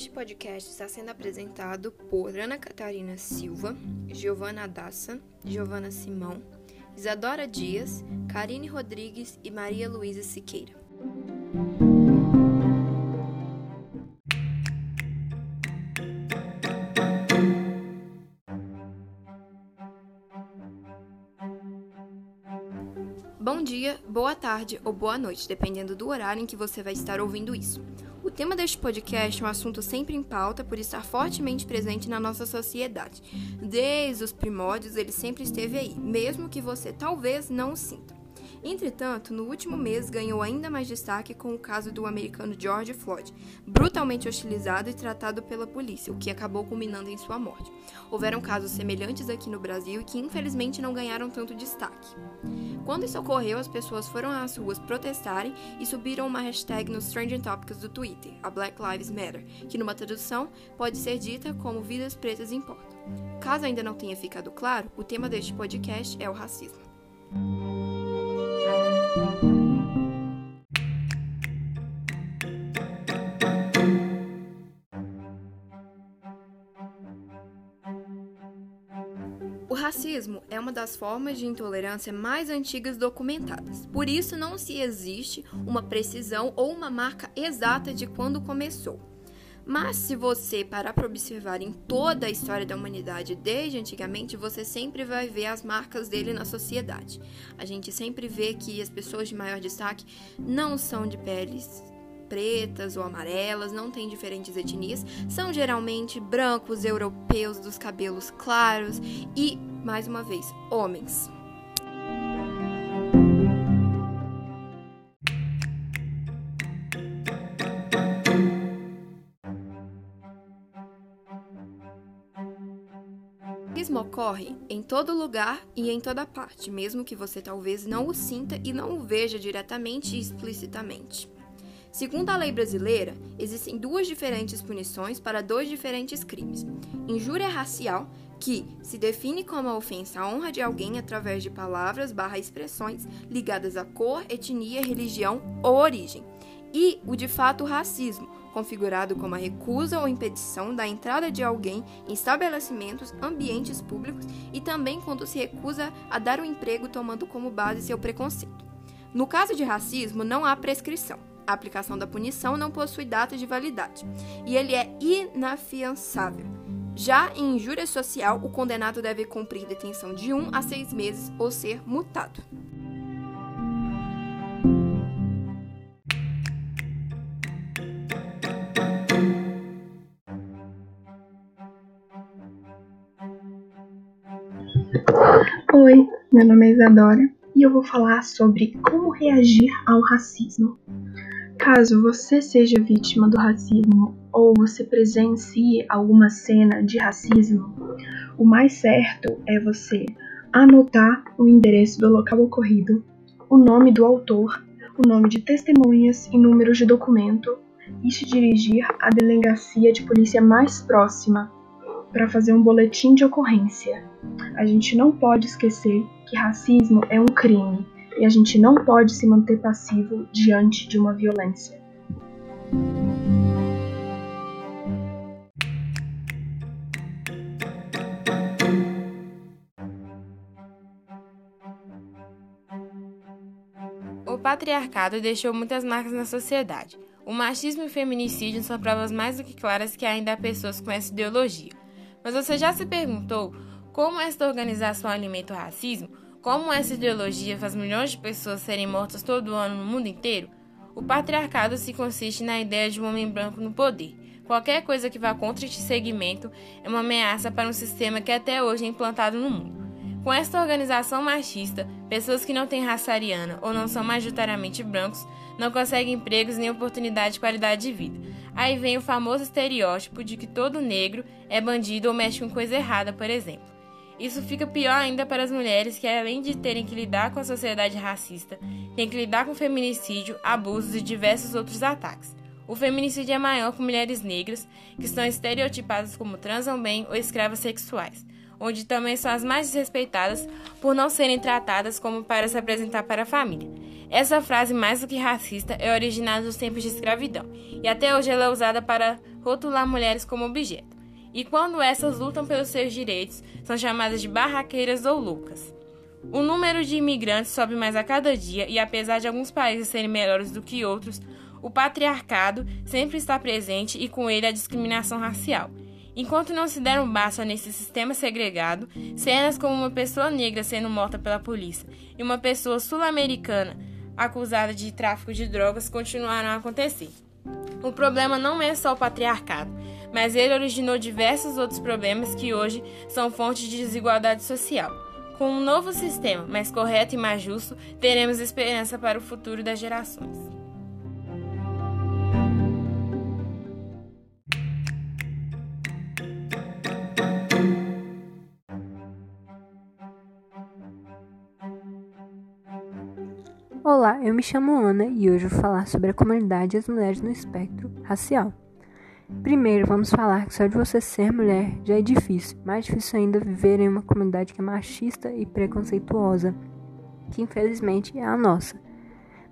Este podcast está sendo apresentado por Ana Catarina Silva, Giovana Adassa, Giovana Simão, Isadora Dias, Karine Rodrigues e Maria Luísa Siqueira. Bom dia, boa tarde ou boa noite, dependendo do horário em que você vai estar ouvindo isso. O tema deste podcast é um assunto sempre em pauta por estar fortemente presente na nossa sociedade. Desde os primórdios, ele sempre esteve aí, mesmo que você talvez não o sinta. Entretanto, no último mês ganhou ainda mais destaque com o caso do americano George Floyd, brutalmente hostilizado e tratado pela polícia, o que acabou culminando em sua morte. Houveram casos semelhantes aqui no Brasil e que infelizmente não ganharam tanto destaque. Quando isso ocorreu, as pessoas foram às ruas protestarem e subiram uma hashtag nos Trending Topics do Twitter, a Black Lives Matter, que numa tradução pode ser dita como Vidas Pretas Importam. Caso ainda não tenha ficado claro, o tema deste podcast é o racismo. O racismo é uma das formas de intolerância mais antigas documentadas. Por isso, não se existe uma precisão ou uma marca exata de quando começou. Mas se você parar para observar em toda a história da humanidade, desde antigamente, você sempre vai ver as marcas dele na sociedade. A gente sempre vê que as pessoas de maior destaque não são de peles pretas ou amarelas, não tem diferentes etnias, são geralmente brancos, europeus, dos cabelos claros e, mais uma vez, homens. Ocorre em todo lugar e em toda parte, mesmo que você talvez não o sinta e não o veja diretamente e explicitamente. Segundo a lei brasileira, existem duas diferentes punições para dois diferentes crimes: injúria racial, que se define como a ofensa à honra de alguém através de palavras barra expressões ligadas à cor, etnia, religião ou origem, e o de fato racismo, configurado como a recusa ou impedição da entrada de alguém em estabelecimentos, ambientes públicos e também quando se recusa a dar um emprego tomando como base seu preconceito. No caso de racismo, não há prescrição. A aplicação da punição não possui data de validade e ele é inafiançável. Já em injúria social, o condenado deve cumprir detenção de um a seis meses ou ser multado. Meu nome é Isadora e eu vou falar sobre como reagir ao racismo. Caso você seja vítima do racismo ou você presencie alguma cena de racismo, o mais certo é você anotar o endereço do local ocorrido, o nome do autor, o nome de testemunhas e números de documento e se dirigir à delegacia de polícia mais próxima para fazer um boletim de ocorrência. A gente não pode esquecer que racismo é um crime e a gente não pode se manter passivo diante de uma violência. O patriarcado deixou muitas marcas na sociedade. O machismo e o feminicídio são provas mais do que claras que ainda há pessoas com essa ideologia. Mas você já se perguntou como esta organização alimenta o racismo? Como essa ideologia faz milhões de pessoas serem mortas todo ano no mundo inteiro? O patriarcado se consiste na ideia de um homem branco no poder. Qualquer coisa que vá contra este segmento é uma ameaça para um sistema que até hoje é implantado no mundo. Com esta organização machista, pessoas que não têm raça ariana ou não são majoritariamente brancos não conseguem empregos nem oportunidade de qualidade de vida. Aí vem o famoso estereótipo de que todo negro é bandido ou mexe com coisa errada, por exemplo. Isso fica pior ainda para as mulheres que, além de terem que lidar com a sociedade racista, têm que lidar com feminicídio, abusos e diversos outros ataques. O feminicídio é maior com mulheres negras, que são estereotipadas como transam bem ou escravas sexuais, onde também são as mais desrespeitadas por não serem tratadas como para se apresentar para a família. Essa frase, mais do que racista, é originada dos tempos de escravidão, e até hoje ela é usada para rotular mulheres como objeto. E quando essas lutam pelos seus direitos, são chamadas de barraqueiras ou loucas. O número de imigrantes sobe mais a cada dia e, apesar de alguns países serem melhores do que outros, o patriarcado sempre está presente e com ele a discriminação racial. Enquanto não se deram basta nesse sistema segregado, cenas como uma pessoa negra sendo morta pela polícia e uma pessoa sul-americana acusada de tráfico de drogas continuaram a acontecer. O problema não é só o patriarcado, mas ele originou diversos outros problemas que hoje são fonte de desigualdade social. Com um novo sistema mais correto e mais justo, teremos esperança para o futuro das gerações. Olá, eu me chamo Ana e hoje vou falar sobre a comunidade e as mulheres no espectro racial. Primeiro, vamos falar que só de você ser mulher já é difícil. Mais difícil ainda viver em uma comunidade que é machista e preconceituosa, que infelizmente é a nossa.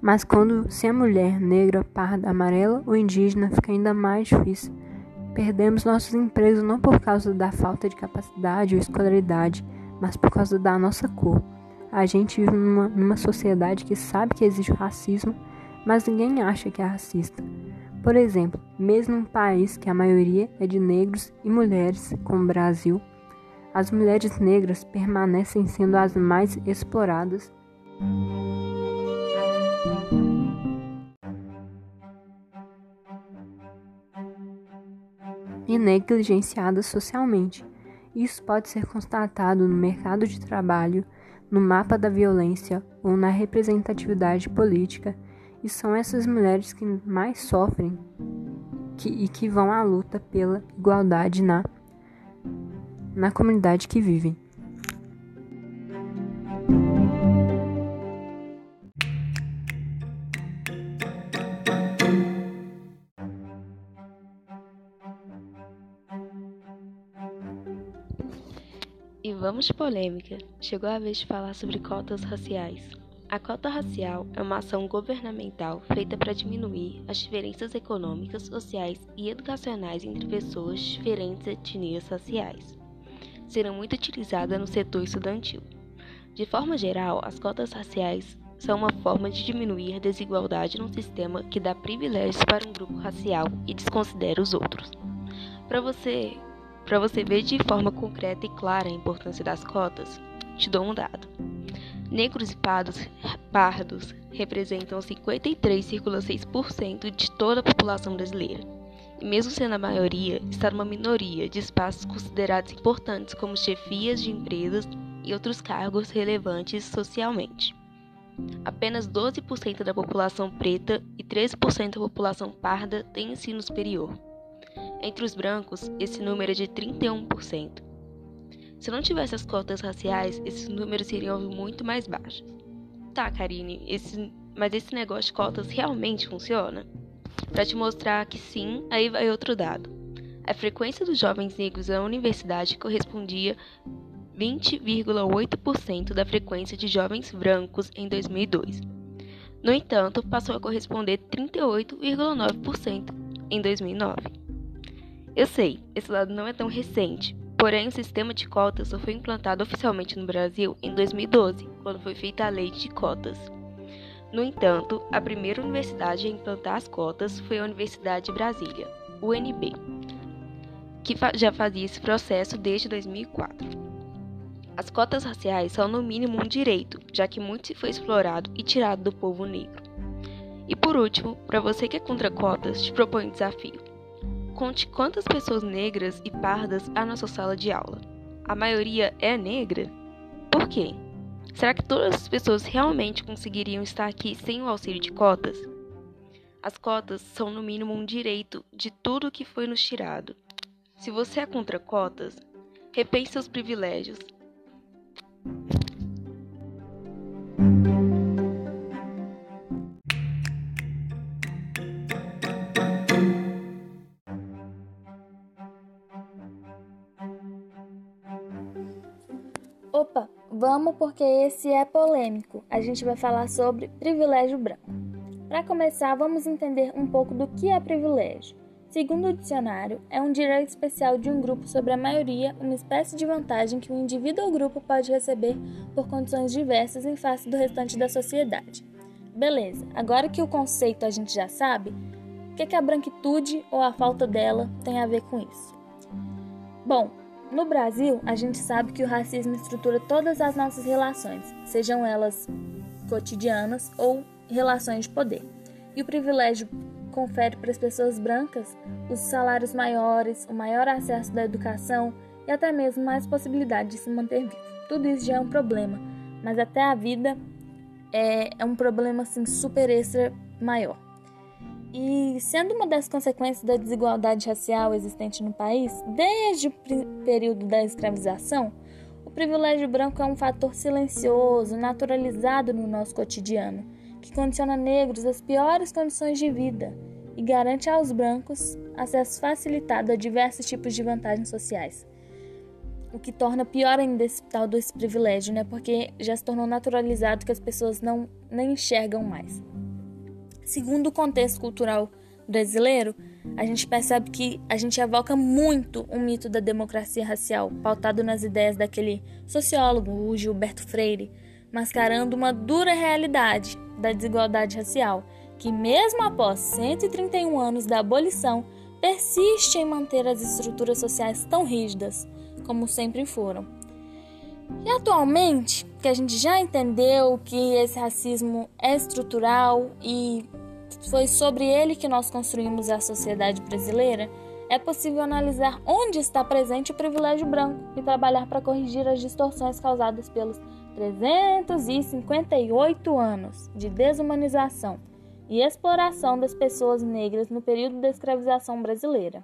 Mas quando se é mulher, negra, parda, amarela ou indígena, fica ainda mais difícil. Perdemos nossos empregos não por causa da falta de capacidade ou escolaridade, mas por causa da nossa cor. A gente vive numa, numa sociedade que sabe que existe racismo, mas ninguém acha que é racista. Por exemplo, mesmo em um país que a maioria é de negros e mulheres, como o Brasil, as mulheres negras permanecem sendo as mais exploradas. E negligenciadas socialmente. Isso pode ser constatado no mercado de trabalho, no mapa da violência ou na representatividade política e são essas mulheres que mais sofrem que, e que vão à luta pela igualdade na, na comunidade que vivem. Vamos polêmica. Chegou a vez de falar sobre cotas raciais. A cota racial é uma ação governamental feita para diminuir as diferenças econômicas, sociais e educacionais entre pessoas de diferentes etnias raciais. Serão muito utilizadas no setor estudantil. De forma geral, as cotas raciais são uma forma de diminuir a desigualdade num sistema que dá privilégios para um grupo racial e desconsidera os outros. Para você, para você ver de forma concreta e clara a importância das cotas, te dou um dado. Negros e pardos, pardos representam 53,6% de toda a população brasileira. E mesmo sendo a maioria, está numa minoria de espaços considerados importantes como chefias de empresas e outros cargos relevantes socialmente. Apenas 12% da população preta e 13% da população parda tem ensino superior. Entre os brancos, esse número é de 31%. Se não tivesse as cotas raciais, esses números seriam muito mais baixos. Tá, Karine, esse, mas esse negócio de cotas realmente funciona? Para te mostrar que sim, aí vai outro dado. A frequência dos jovens negros na universidade correspondia 20,8% da frequência de jovens brancos em 2002. No entanto, passou a corresponder 38,9% em 2009. Eu sei, esse dado não é tão recente, Porém, o sistema de cotas só foi implantado oficialmente no Brasil em 2012, quando foi feita a Lei de Cotas. No entanto, a primeira universidade a implantar as cotas foi a Universidade de Brasília, UNB, que já fazia esse processo desde 2004. As cotas raciais são no mínimo um direito, já que muito se foi explorado e tirado do povo negro. E por último, para você que é contra cotas, te proponho um desafio. Conte quantas pessoas negras e pardas há na sua sala de aula. A maioria é negra? Por quê? Será que todas as pessoas realmente conseguiriam estar aqui sem o auxílio de cotas? As cotas são, no mínimo, um direito de tudo que foi nos tirado. Se você é contra cotas, repense seus privilégios. Porque esse é polêmico. A gente vai falar sobre privilégio branco. Para começar, vamos entender um pouco do que é privilégio. Segundo o dicionário, é um direito especial de um grupo sobre a maioria, uma espécie de vantagem que um indivíduo ou grupo pode receber por condições diversas em face do restante da sociedade. Beleza, agora que o conceito a gente já sabe, o que, que a branquitude ou a falta dela tem a ver com isso? Bom, no Brasil, a gente sabe que o racismo estrutura todas as nossas relações, sejam elas cotidianas ou relações de poder. E o privilégio confere para as pessoas brancas os salários maiores, o maior acesso da educação e até mesmo mais possibilidade de se manter vivo. Tudo isso já é um problema, mas até a vida é, é um problema assim super extra maior. E sendo uma das consequências da desigualdade racial existente no país, desde o período da escravização, o privilégio branco é um fator silencioso, naturalizado no nosso cotidiano, que condiciona negros às piores condições de vida e garante aos brancos acesso facilitado a diversos tipos de vantagens sociais. O que torna pior ainda esse tal desse privilégio, né? Porque já se tornou naturalizado que as pessoas não nem enxergam mais. Segundo o contexto cultural brasileiro, a gente percebe que a gente evoca muito o mito da democracia racial, pautado nas ideias daquele sociólogo, o Gilberto Freire, mascarando uma dura realidade da desigualdade racial que, mesmo após 131 anos da abolição, persiste em manter as estruturas sociais tão rígidas como sempre foram. E atualmente, que a gente já entendeu que esse racismo é estrutural e foi sobre ele que nós construímos a sociedade brasileira, é possível analisar onde está presente o privilégio branco e trabalhar para corrigir as distorções causadas pelos 358 anos de desumanização e exploração das pessoas negras no período da escravização brasileira.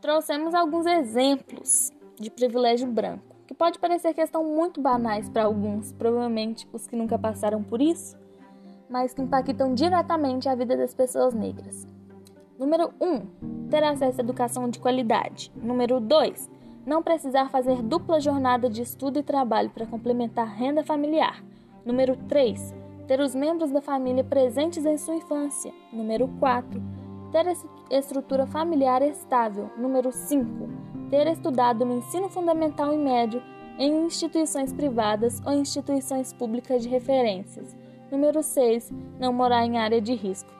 Trouxemos alguns exemplos de privilégio branco, que pode parecer que estão muito banais para alguns, provavelmente os que nunca passaram por isso, mas que impactam diretamente a vida das pessoas negras. Número 1. Um, ter acesso à educação de qualidade. Número 2. Não precisar fazer dupla jornada de estudo e trabalho para complementar renda familiar. Número 3 ter os membros da família presentes em sua infância. Número 4. Ter estrutura familiar estável. Número 5. Ter estudado no ensino fundamental e médio em instituições privadas ou instituições públicas de referências. Número 6. Não morar em área de risco.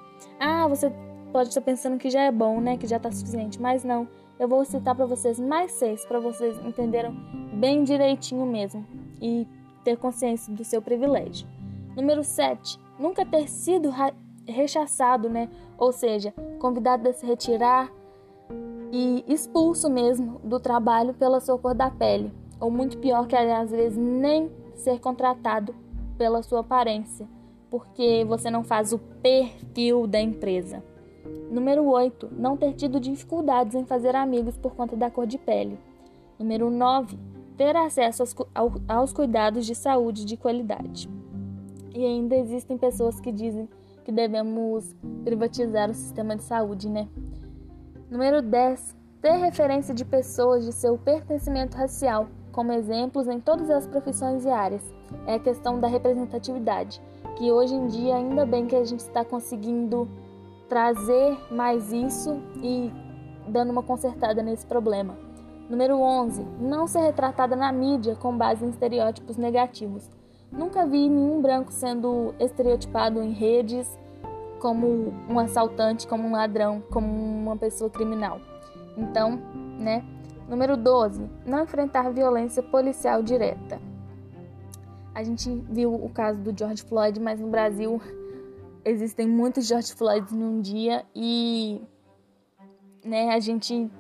Ah, você pode estar pensando que já é bom, né? Que já está suficiente, mas não. Eu vou citar para vocês mais seis para vocês entenderem bem direitinho mesmo e ter consciência do seu privilégio. Número 7. Nunca ter sido rechaçado, né? Ou seja, convidado a se retirar e expulso mesmo do trabalho pela sua cor da pele. Ou muito pior que às vezes nem ser contratado pela sua aparência, porque você não faz o perfil da empresa. Número 8. Não ter tido dificuldades em fazer amigos por conta da cor de pele. Número 9. Ter acesso aos, cuidados de saúde de qualidade. E ainda existem pessoas que dizem que devemos privatizar o sistema de saúde, né? Número 10. Ter referência de pessoas de seu pertencimento racial como exemplos em todas as profissões e áreas. É a questão da representatividade, que hoje em dia ainda bem que a gente está conseguindo trazer mais isso e dando uma consertada nesse problema. Número 11. Não ser retratada na mídia com base em estereótipos negativos. Nunca vi nenhum branco sendo estereotipado em redes como um assaltante, como um ladrão, como uma pessoa criminal. Então, né? Número 12. Não enfrentar violência policial direta. A gente viu o caso do George Floyd, mas no Brasil existem muitos George Floyds num dia e né, a gente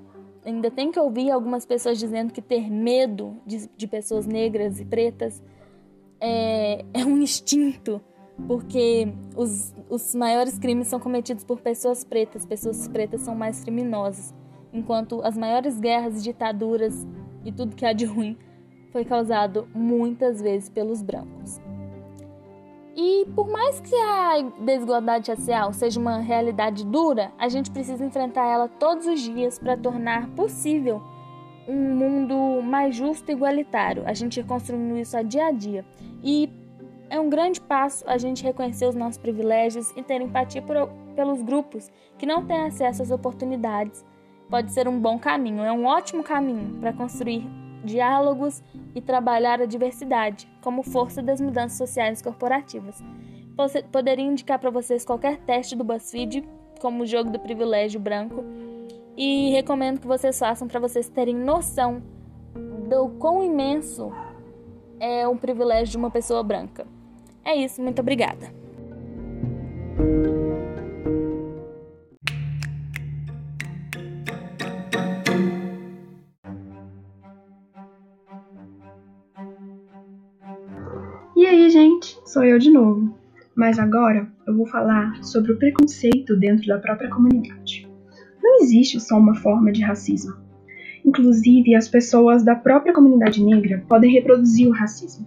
ainda tem que ouvir algumas pessoas dizendo que ter medo de, de pessoas negras e pretas é, é um instinto, porque os, os maiores crimes são cometidos por pessoas pretas, pessoas pretas são mais criminosas, enquanto as maiores guerras, ditaduras e tudo que há de ruim foi causado muitas vezes pelos brancos. E por mais que a desigualdade racial seja uma realidade dura, a gente precisa enfrentar ela todos os dias para tornar possível um mundo mais justo e igualitário. A gente construindo isso a dia a dia. E É um grande passo a gente reconhecer os nossos privilégios e ter empatia por, pelos grupos que não têm acesso às oportunidades. Pode ser um bom caminho, é um ótimo caminho para construir diálogos e trabalhar a diversidade como força das mudanças sociais corporativas. Poderia indicar para vocês qualquer teste do BuzzFeed, como o jogo do privilégio branco, e recomendo que vocês façam para vocês terem noção do quão imenso é um privilégio de uma pessoa branca. É isso, muito obrigada. Sou eu de novo. Mas agora eu vou falar sobre o preconceito dentro da própria comunidade. Não existe só uma forma de racismo. Inclusive, as pessoas da própria comunidade negra podem reproduzir o racismo.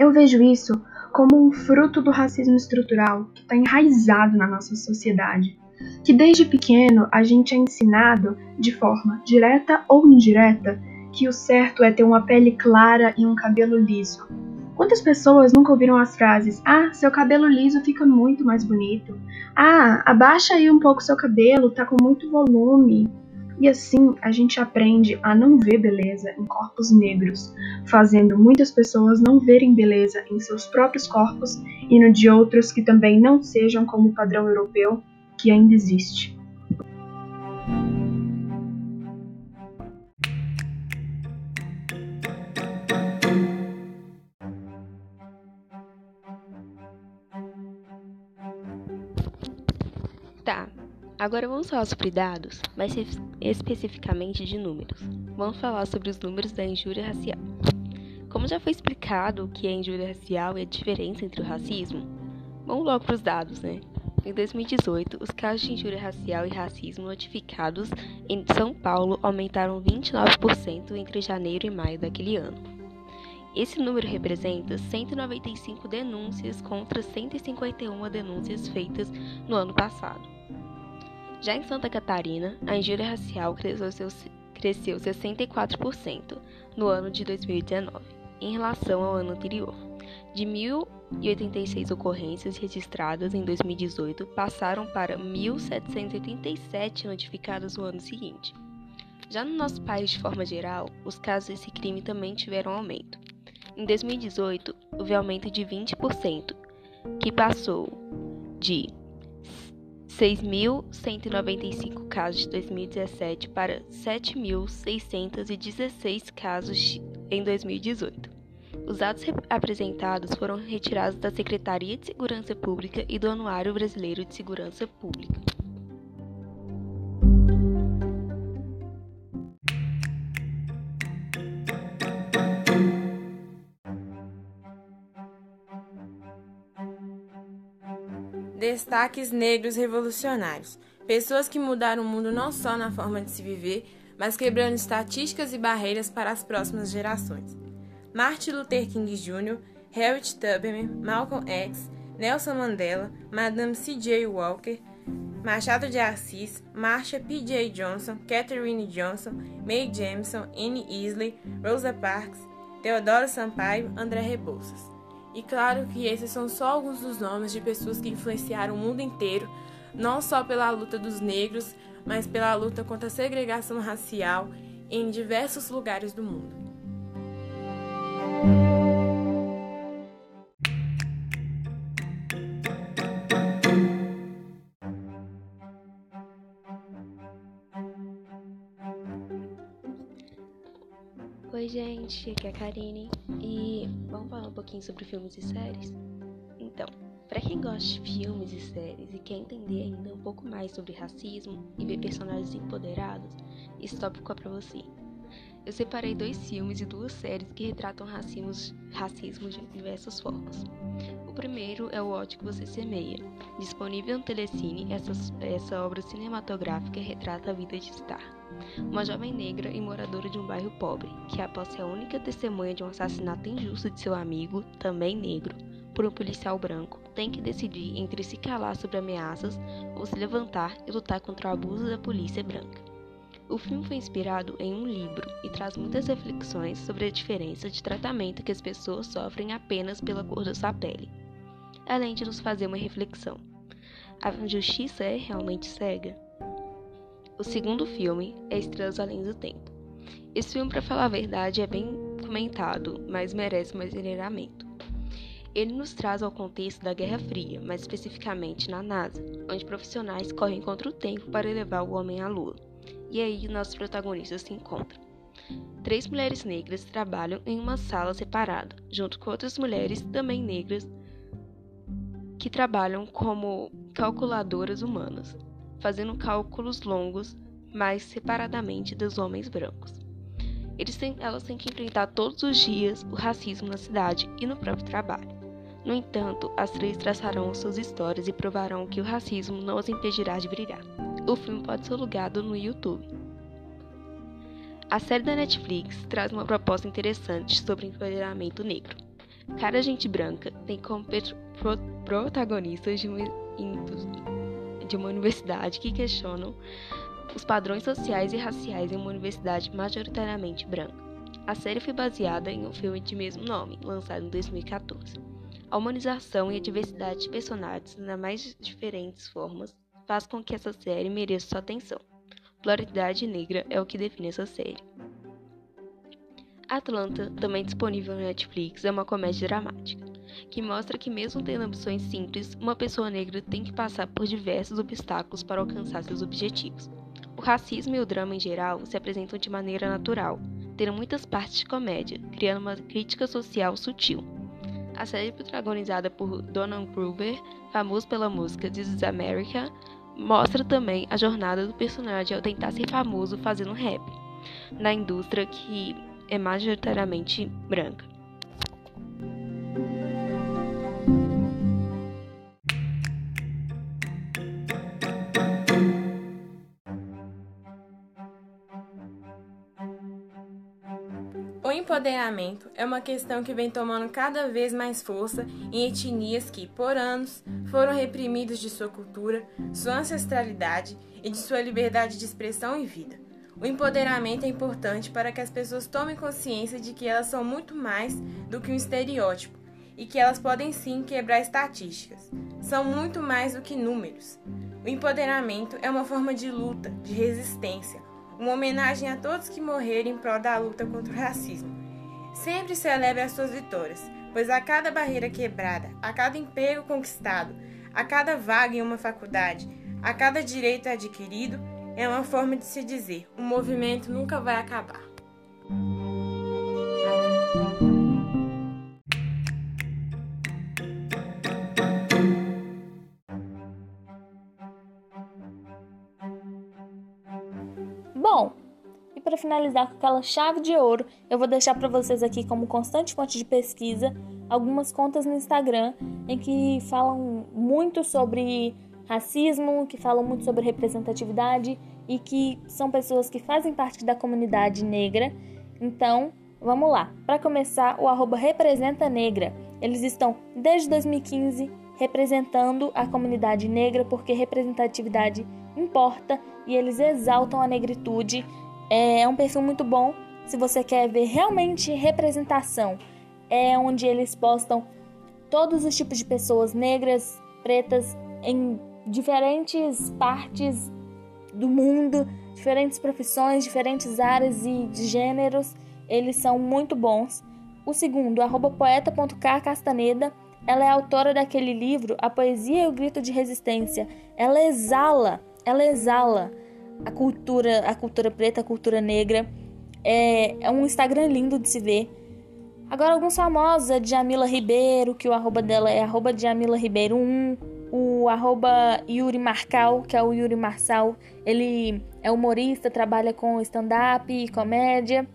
Eu vejo isso como um fruto do racismo estrutural que está enraizado na nossa sociedade, que desde pequeno a gente é ensinado, de forma direta ou indireta, que o certo é ter uma pele clara e um cabelo liso. Quantas pessoas nunca ouviram as frases: Ah, seu cabelo liso fica muito mais bonito. Ah, abaixa aí um pouco seu cabelo, tá com muito volume. E assim a gente aprende a não ver beleza em corpos negros, fazendo muitas pessoas não verem beleza em seus próprios corpos e no de outros que também não sejam como o padrão europeu que ainda existe. Agora vamos falar sobre dados, mas especificamente de números. Vamos falar sobre os números da injúria racial. Como já foi explicado o que é injúria racial e a diferença entre o racismo, vamos logo para os dados, né? Em 2018, os casos de injúria racial e racismo notificados em São Paulo aumentaram 29% entre janeiro e maio daquele ano. Esse número representa 195 denúncias contra 151 denúncias feitas no ano passado. Já em Santa Catarina, a injúria racial cresceu, cresceu 64% no ano de 2019, em relação ao ano anterior. De 1.086 ocorrências registradas em 2018, passaram para 1.787 notificadas no ano seguinte. Já no nosso país, de forma geral, os casos desse crime também tiveram aumento. Em 2018, houve aumento de 20%, que passou de 6.195 casos de 2017 para 7.616 casos em 2018. Os dados apresentados foram retirados da Secretaria de Segurança Pública e do Anuário Brasileiro de Segurança Pública. Destaques negros revolucionários. Pessoas que mudaram o mundo não só na forma de se viver, mas quebrando estatísticas e barreiras para as próximas gerações. Martin Luther King Jr., Harriet Tubman, Malcolm X, Nelson Mandela, Madame C.J. Walker, Machado de Assis, Marsha P.J. Johnson, Katherine Johnson, Mae Jemison, Anne Isley, Rosa Parks, Teodoro Sampaio, André Rebouças. E claro que esses são só alguns dos nomes de pessoas que influenciaram o mundo inteiro, não só pela luta dos negros, mas pela luta contra a segregação racial em diversos lugares do mundo. Gente, aqui é a Karine e vamos falar um pouquinho sobre filmes e séries? Então, para quem gosta de filmes e séries e quer entender ainda um pouco mais sobre racismo e ver personagens empoderados, esse tópico é para você. Eu separei dois filmes e duas séries que retratam racismo de diversas formas. O primeiro é O Ódio que Você Semeia. Disponível no Telecine, essa, essa obra cinematográfica retrata a vida de Star uma jovem negra e moradora de um bairro pobre, que após ser a única testemunha de um assassinato injusto de seu amigo, também negro, por um policial branco, tem que decidir entre se calar sobre ameaças ou se levantar e lutar contra o abuso da polícia branca. O filme foi inspirado em um livro e traz muitas reflexões sobre a diferença de tratamento que as pessoas sofrem apenas pela cor da sua pele, além de nos fazer uma reflexão. A justiça é realmente cega? O segundo filme é Estrelas Além do Tempo. Esse filme, para falar a verdade, é bem comentado, mas merece mais treinamento. Ele nos traz ao contexto da Guerra Fria, mais especificamente na NASA, onde profissionais correm contra o tempo para levar o homem à Lua. E aí nossos protagonistas se encontram. Três mulheres negras trabalham em uma sala separada, junto com outras mulheres também negras que trabalham como calculadoras humanas, fazendo cálculos longos, mas separadamente dos homens brancos. Têm, elas têm que enfrentar todos os dias o racismo na cidade e no próprio trabalho. No entanto, as três traçarão suas histórias e provarão que o racismo não as impedirá de brilhar. O filme pode ser alugado no YouTube. A série da Netflix traz uma proposta interessante sobre empoderamento negro. Cada gente branca tem como protagonistas de uma, de uma universidade que questionam os padrões sociais e raciais em uma universidade majoritariamente branca. A série foi baseada em um filme de mesmo nome, lançado em 2014. A humanização e a diversidade de personagens nas mais diferentes formas faz com que essa série mereça sua atenção. Pluralidade negra é o que define essa série. Atlanta, também disponível na Netflix, é uma comédia dramática, que mostra que, mesmo tendo ambições simples, uma pessoa negra tem que passar por diversos obstáculos para alcançar seus objetivos. O racismo e o drama em geral se apresentam de maneira natural, tendo muitas partes de comédia, criando uma crítica social sutil. A série protagonizada por Donald Gruber, famoso pela música This is America, mostra também a jornada do personagem ao tentar ser famoso fazendo rap, na indústria que é majoritariamente branca. Empoderamento é uma questão que vem tomando cada vez mais força em etnias que, por anos, foram reprimidas de sua cultura, sua ancestralidade e de sua liberdade de expressão e vida. O empoderamento é importante para que as pessoas tomem consciência de que elas são muito mais do que um estereótipo e que elas podem sim quebrar estatísticas. São muito mais do que números. O empoderamento é uma forma de luta, de resistência, uma homenagem a todos que morreram em prol da luta contra o racismo. Sempre celebre as suas vitórias, pois a cada barreira quebrada, a cada emprego conquistado, a cada vaga em uma faculdade, a cada direito adquirido, é uma forma de se dizer: o movimento nunca vai acabar. Para finalizar com aquela chave de ouro, eu vou deixar para vocês aqui como constante fonte de pesquisa algumas contas no Instagram em que falam muito sobre racismo, que falam muito sobre representatividade e que são pessoas que fazem parte da comunidade negra. Então, vamos lá. Para começar, o arroba Representa Negra. Eles estão desde 2015 representando a comunidade negra porque representatividade importa e eles exaltam a negritude é um perfil muito bom se você quer ver realmente representação. É onde eles postam todos os tipos de pessoas negras, pretas, em diferentes partes do mundo, diferentes profissões, diferentes áreas e de gêneros. Eles são muito bons. O segundo, poeta.kcastaneda, ela é autora daquele livro A Poesia e o Grito de Resistência. Ela exala, ela exala a cultura, a cultura preta, a cultura negra. É, é um Instagram lindo de se ver. Agora, alguns famosos, a Djamila Ribeiro, que o arroba dela é arroba Djamila Ribeiro 1, o arroba Yuri Marcal, que é o Yuri Marçal, ele é humorista, trabalha com stand-up e comédia.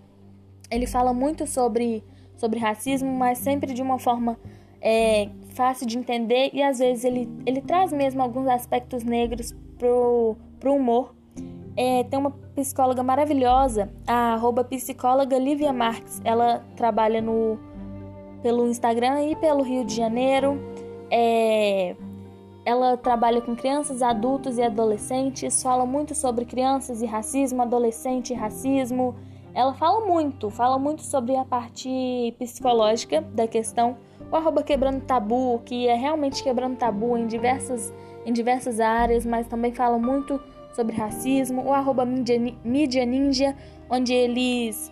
Ele fala muito sobre, sobre racismo, mas sempre de uma forma é, fácil de entender e às vezes ele, ele traz mesmo alguns aspectos negros pro, pro humor é, tem uma psicóloga maravilhosa, a arroba psicóloga Lívia Marques. Ela trabalha no, pelo Instagram e pelo Rio de Janeiro. É, ela trabalha com crianças, adultos e adolescentes, fala muito sobre crianças e racismo, adolescente e racismo. Ela fala muito, fala muito sobre a parte psicológica da questão. O arroba quebrando tabu, que é realmente quebrando tabu em diversas, em diversas áreas, mas também fala muito sobre racismo. O arroba mídia ninja, onde eles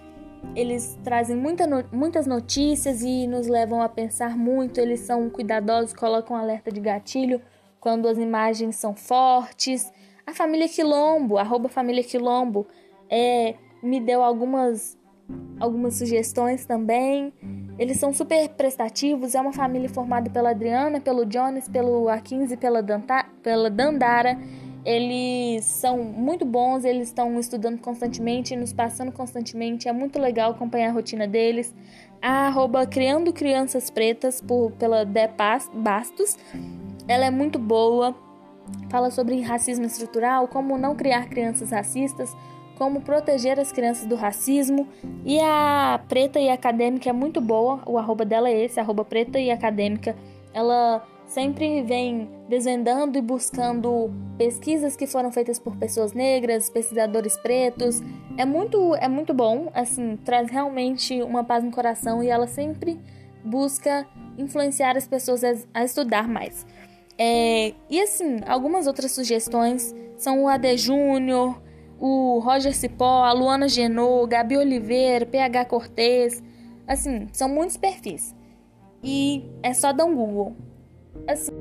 eles trazem muita, muitas notícias e nos levam a pensar muito. Eles são cuidadosos, colocam alerta de gatilho quando as imagens são fortes. A família Quilombo, arroba família Quilombo, é, me deu algumas, algumas sugestões também. Eles são super prestativos, é uma família formada pela Adriana, pelo Jonas, pelo A15 e pela, pela Dandara. Eles são muito bons, eles estão estudando constantemente, nos passando constantemente. É muito legal acompanhar a rotina deles. A arroba Criando Crianças Pretas, por, pela Dé Bastos. Ela é muito boa. Fala sobre racismo estrutural, como não criar crianças racistas, como proteger as crianças do racismo. E a Preta e Acadêmica é muito boa. O arroba dela é esse, arroba Preta e Acadêmica. Ela sempre vem desvendando e buscando pesquisas que foram feitas por pessoas negras, pesquisadores pretos. É muito, é muito bom, assim, traz realmente uma paz no coração e ela sempre busca influenciar as pessoas a, estudar mais. É, e assim, algumas outras sugestões são o AD Júnior, o Roger Cipó, a Luana Genô, Gabi Oliveira, PH Cortez. Assim, são muitos perfis. E é só dar um Google assim.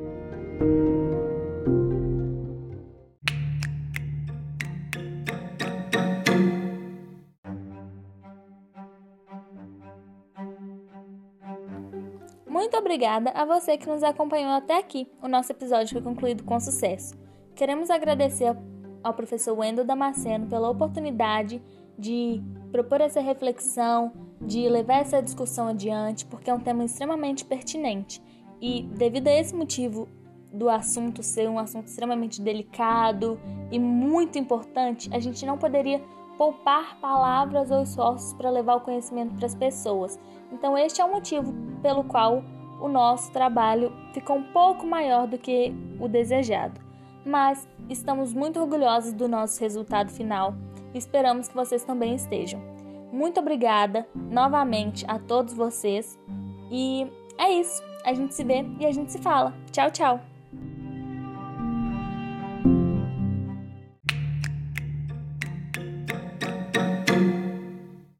Muito obrigada a você que nos acompanhou até aqui. O nosso episódio foi concluído com sucesso. Queremos agradecer ao professor Wendel Damasceno pela oportunidade de propor essa reflexão, de levar essa discussão adiante, porque é um tema extremamente pertinente. E devido a esse motivo do assunto ser um assunto extremamente delicado e muito importante, a gente não poderia poupar palavras ou esforços para levar o conhecimento para as pessoas. Então, este é o motivo pelo qual o nosso trabalho ficou um pouco maior do que o desejado. Mas estamos muito orgulhosos do nosso resultado final e esperamos que vocês também estejam. Muito obrigada novamente a todos vocês e é isso. A gente se vê e a gente se fala. Tchau, tchau!